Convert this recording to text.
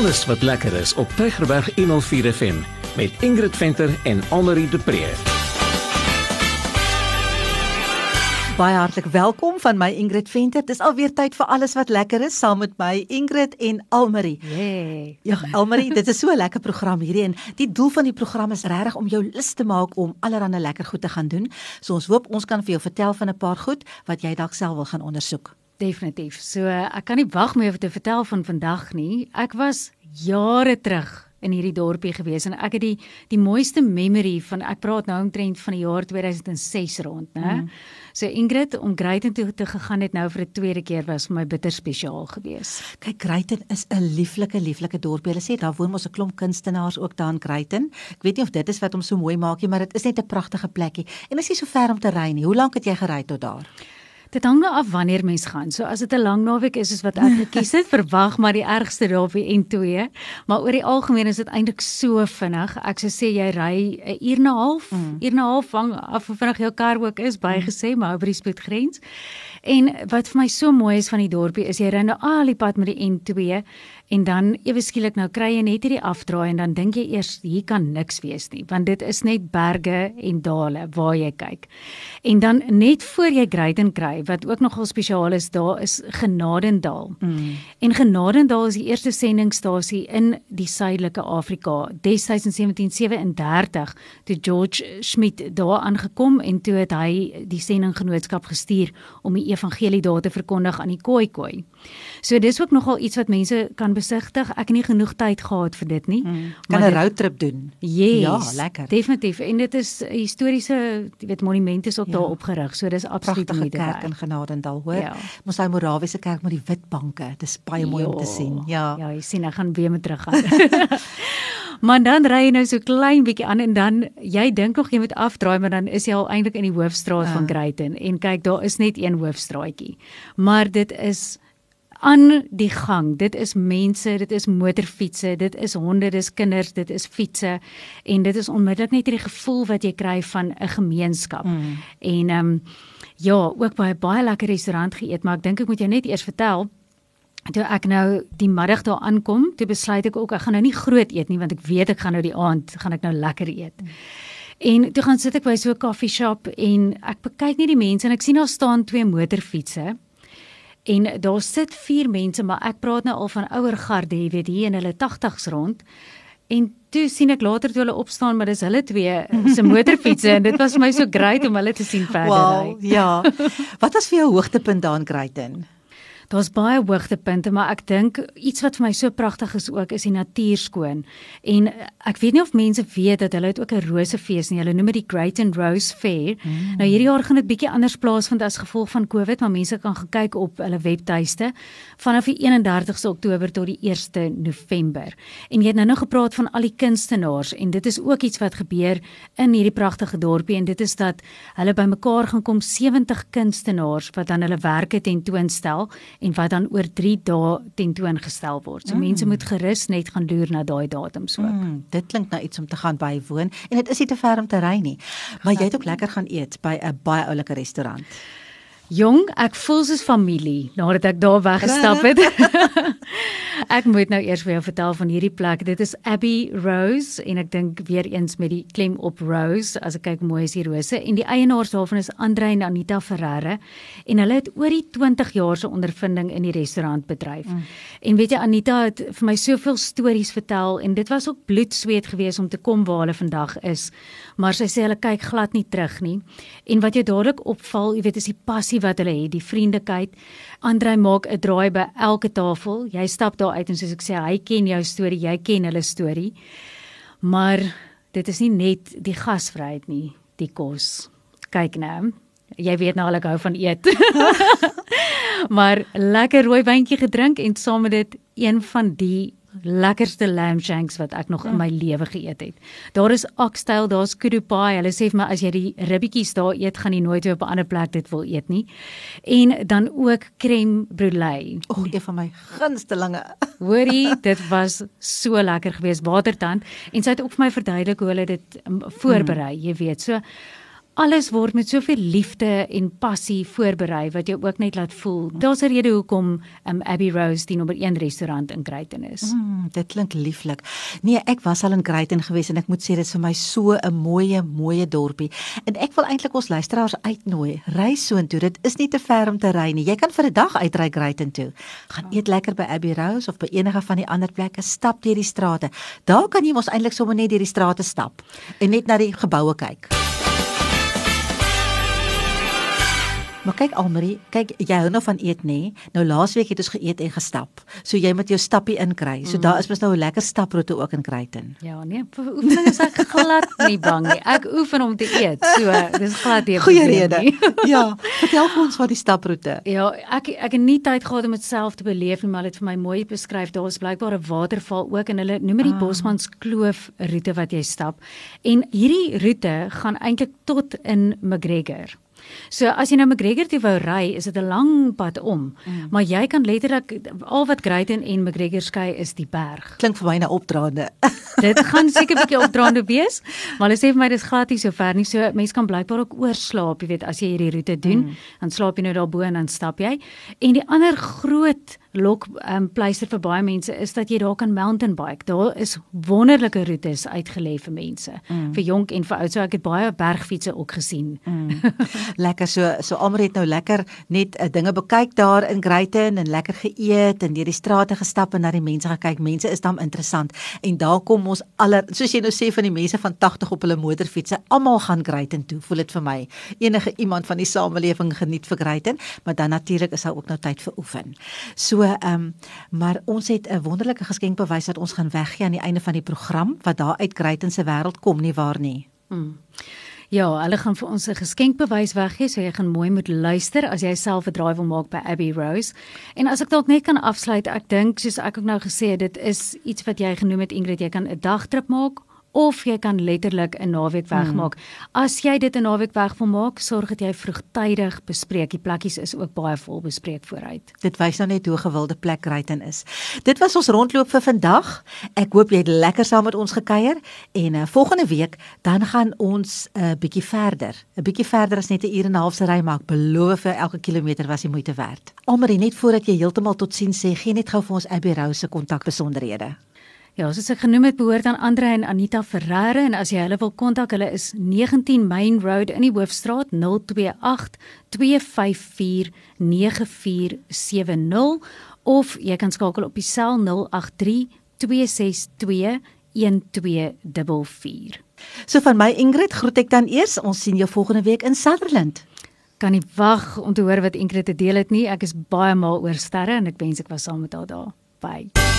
Alles wat lekker is op Tygerberg 104 FM met Ingrid Venter en Annelie de Pre. Baie hartlik welkom van my Ingrid Venter. Dis alweer tyd vir alles wat lekker is saam met my Ingrid en Almarie. Yay. Ja, Almarie, dit is so 'n lekker program hierdie en die doel van die program is regtig om jou lus te maak om allerlei lekker goed te gaan doen. So ons hoop ons kan vir jou vertel van 'n paar goed wat jy dalk self wil gaan ondersoek. Definitief. So ek kan nie wag meer om te vertel van vandag nie. Ek was jare terug in hierdie dorpie gewees en ek het die die mooiste memory van ek praat nou omtrent van die jaar 2006 rond, né? Mm. So Ingrid om Greyton toe te gegaan het nou vir 'n tweede keer was vir my bitter spesiaal gewees. Kyk, Greyton is 'n lieflike lieflike dorpie. Hulle sê daar woon mos 'n klomp kunstenaars ook daar in Greyton. Ek weet nie of dit is wat hom so mooi maak nie, maar dit is net 'n pragtige plekkie. En is nie so ver om te ry nie. Hoe lank het jy gery tot daar? Dit hang nou af wanneer mens gaan. So as dit 'n lang naweek is soos wat ek gekies het, verwag maar die ergste daar op die N2, maar oor die algemeen is dit eintlik so vinnig. Ek sou sê jy ry 'n uur en 'n half, mm. uur en 'n half hang af hoe vinnig jou kar ook is, bygesê, mm. maar oor die spoedgrens. En wat vir my so mooi is van die dorpie is jy ry nou al die pad met die N2 en dan ewe skielik nou kry jy net hierdie afdraai en dan dink jy eers hier kan niks wees nie want dit is net berge en dale waar jy kyk. En dan net voor jy Greyden kry wat ook nogal spesiaal is, daar is Genadendal. Mm. En Genadendal is die eerste sendingstasie in die suidelike Afrika destyds in 1737 toe George Schmidt daar aangekom en toe het hy die sendinggenootskap gestuur om die evangelie daar te verkondig aan die Khoikhoi. So dis ook nogal iets wat mense kan besigtig. Ek het nie genoeg tyd gehad vir dit nie. Mm, kan 'n roadtrip doen. Yes, ja, lekker. Definitief. En dit is historiese, jy weet, monumente is ook ja. daar opgerig. So dis absoluut nie die kerk in Genadendal, hoor. Ja. Ons hy Morawiese kerk met die wit banke. Dis baie mooi jo. om te sien. Ja. Ja, jy sien ek gaan weer met terug gaan. maar dan ry jy nou so klein bietjie aan en dan jy dink nog jy moet afdraai, maar dan is jy al eintlik in die hoofstraat uh. van ah. Greyton en kyk, daar is net een hoofstraatjie. Maar dit is aan die gang. Dit is mense, dit is motorfietsse, dit is honde, dit is kinders, dit is fietsse en dit is onmiddellik net hierdie gevoel wat jy kry van 'n gemeenskap. Mm. En ehm um, ja, ook baie baie lekker restaurant geëet, maar ek dink ek moet jou net eers vertel Toe ek nou die middag daar aankom, toe besluit ek ook ek gaan nou nie groot eet nie want ek weet ek gaan nou die aand gaan ek nou lekker eet. Mm. En toe gaan sit ek by so 'n koffie shop en ek kyk net die mense en ek sien daar staan twee motorfietsse En daar sit vier mense, maar ek praat nou al van ouer garde, jy weet, hier in hulle 80's rond. En toe sien ek later toe hulle opstaan, maar dis hulle twee se motorfietsse en dit was vir my so great om hulle te sien verder ry. Wow, ja. Wat was vir jou hoogtepunt daar in Greyton? Daar's baie hoogtepunte, maar ek dink iets wat vir my so pragtig is ook is die natuur skoon. En ek weet nie of mense weet dat hulle het ook 'n rosefees nie. Hulle noem dit die Great and Rose Fair. Mm. Nou hierdie jaar gaan dit bietjie anders plaasvind as gevolg van COVID, maar mense kan gekyk op hulle webtuiste vanaf die 31ste Oktober tot die 1ste November. En jy het nou nog gepraat van al die kunstenaars en dit is ook iets wat gebeur in hierdie pragtige dorpie en dit is dat hulle bymekaar gaan kom 70 kunstenaars wat dan hulle werke tentoonstel en wat dan oor 3 dae tentoongestel word. So mm. mense moet gerus net gaan loer na daai datums ook. Mm, dit klink nou iets om te gaan bywoon en dit is nie te ver om te ry nie. Maar jy het ook lekker gaan eet by 'n baie oulike restaurant. Jong, ek voel soos familie nadat ek daar weggestap het. ek moet nou eers vir jou vertel van hierdie plek. Dit is Abbey Rose en ek dink weer eens met die klem op Rose as ek kyk mooi is die rose en die eienaars daarvan is Andre en Anita Ferreira en hulle het oor die 20 jaar se ondervinding in die restaurantbedryf. Mm. En weet jy Anita het vir my soveel stories vertel en dit was ook bloedsweet geweest om te kom waar hulle vandag is. Maar sy sê hulle kyk glad nie terug nie. En wat jou dadelik opval, jy weet, is die passie wat hulle het, die vriendelikheid. Andrei maak 'n draai by elke tafel. Jy stap daar uit en soos ek sê, hy ken jou storie, jy ken hulle storie. Maar dit is nie net die gasvryheid nie, die kos. Kyk nou. Jy weet nou al ek hou van eet. maar lekker rooi wyntjie gedrink en saam met dit een van die lekkerste lamb shanks wat ek nog in my lewe geëet het. Daar is oxtail, daar's kudu pie. Hulle sê vir my as jy die ribbetjies daar eet, gaan jy nooit weer op 'n ander plek dit wil eet nie. En dan ook crème brûlée. O, oh, een van my gunstelinge. Hoorie, dit was so lekker geweest, watertand en sy het ook vir my verduidelik hoe hulle dit um, voorberei, mm. jy weet. So alles word met soveel liefde en passie voorberei wat jou ook net laat voel. Daar's 'n rede hoekom um, Abbey Rose die nommer 1 restaurant in Greyton is. Mm, dit klink lieflik. Nee, ek was al in Greyton gewees en ek moet sê dit is vir my so 'n mooi, mooi dorpie. En ek wil eintlik ons luisteraars uitnooi. Ry soontoe. Dit is nie te ver om te ry nie. Jy kan vir 'n dag uitry Greyton toe. Gaan eet lekker by Abbey Rose of by enige van die ander plekke. Stap deur die strate. Daar kan jy mos eintlik sommer net deur die strate stap en net na die geboue kyk. Maar kyk Almarie, kyk jy hou nou van eet nê? Nou laasweek het ons geëet en gestap. So jy moet jou stappie inkry. So mm. daar is mos nou 'n lekker staproete ook in Kruiten. Ja, nee, oefening is ek glad nie bang nie. Ek oefen om te eet. So, dis glad nie. Goeie rede. ja, vertel vir ons van die staproete. Ja, ek ek het nie tyd gehad om dit self te beleef nie, maar dit vir my mooi beskryf. Daar is blykbaar 'n waterval ook en hulle noem dit die ah. Bosmans Kloof roete wat jy stap. En hierdie roete gaan eintlik tot in McGregor. So as jy nou McGregor toe wou ry, is dit 'n lang pad om. Mm. Maar jy kan letterlik al wat Greyton en McGregor skei is die berg. Klink vir my na opdraande. dit gaan seker 'n bietjie opdraande wees, maar hulle sê vir my dis glad nie so ver nie. So mense kan blykbaar ook oorslaap, jy weet, as jy hierdie roete doen, mm. dan slaap jy nou daarbo en dan stap jy. En die ander groot lok um, pleister vir baie mense is dat jy daar kan mountain bike. Daar is wonderlike roetes uitgelê vir mense, mm. vir jonk en vir oud. So ek het baie bergfietsse ook gesien. Mm. lekker so so almal het nou lekker net uh, dinge bekyk daar in Greyton en lekker geëet en deur die strate gestap en na die mense gekyk. Mense is dan interessant. En daar kom ons aller soos jy nou sê van die mense van 80 op hulle motorfietsse, almal gaan Greyton toe. Voel dit vir my. Enige iemand van die samelewing geniet vir Greyton, maar dan natuurlik is daar ook nou tyd vir oefen. So ehm um, maar ons het 'n wonderlike geskenk bewys dat ons gaan weggee aan die einde van die program wat daar uit Greyton se wêreld kom nie waar nie. Hmm. Ja, hulle gaan vir ons 'n geskenkbewys weggee, so jy gaan mooi moet luister as jy self 'n draai wil maak by Abbey Rose. En as ek dalk net kan afsluit, ek dink soos ek ook nou gesê het, dit is iets wat jy genoem het Ingrid, jy kan 'n dagtrip maak of jy kan letterlik 'n naweek wegmaak. Hmm. As jy dit 'n naweek weg wil maak, sorg dat jy vroegtydig bespreek. Die plekkies is ook baie vol bespreek vooruit. Dit wys nou net hoe gewilde plek Ryten is. Dit was ons rondloop vir vandag. Ek hoop jy het lekker saam met ons gekuier en uh, volgende week dan gaan ons 'n uh, bietjie verder. 'n Bietjie verder as net 'n uur en 'n half se ry maak. Beloof vir elke kilometer was die moeite werd. Almarie net voordat jy heeltemal totsiens sê, gee net gou vir ons Abby Rose se kontakbesonderhede. Ja, soos ek genoem het, behoort aan Andre en Anita Ferreira en as jy hulle wil kontak, hulle is 19 Main Road in die Hoofstraat 028 254 9470 of jy kan skakel op die sel 083 262 1244. So van my Ingrid groet ek dan eers. Ons sien jou volgende week in Sutherland. Kan nie wag om te hoor wat Ingrid te deel het nie. Ek is baie mal oor sterre en ek wens ek was saam met haar daar. Bye.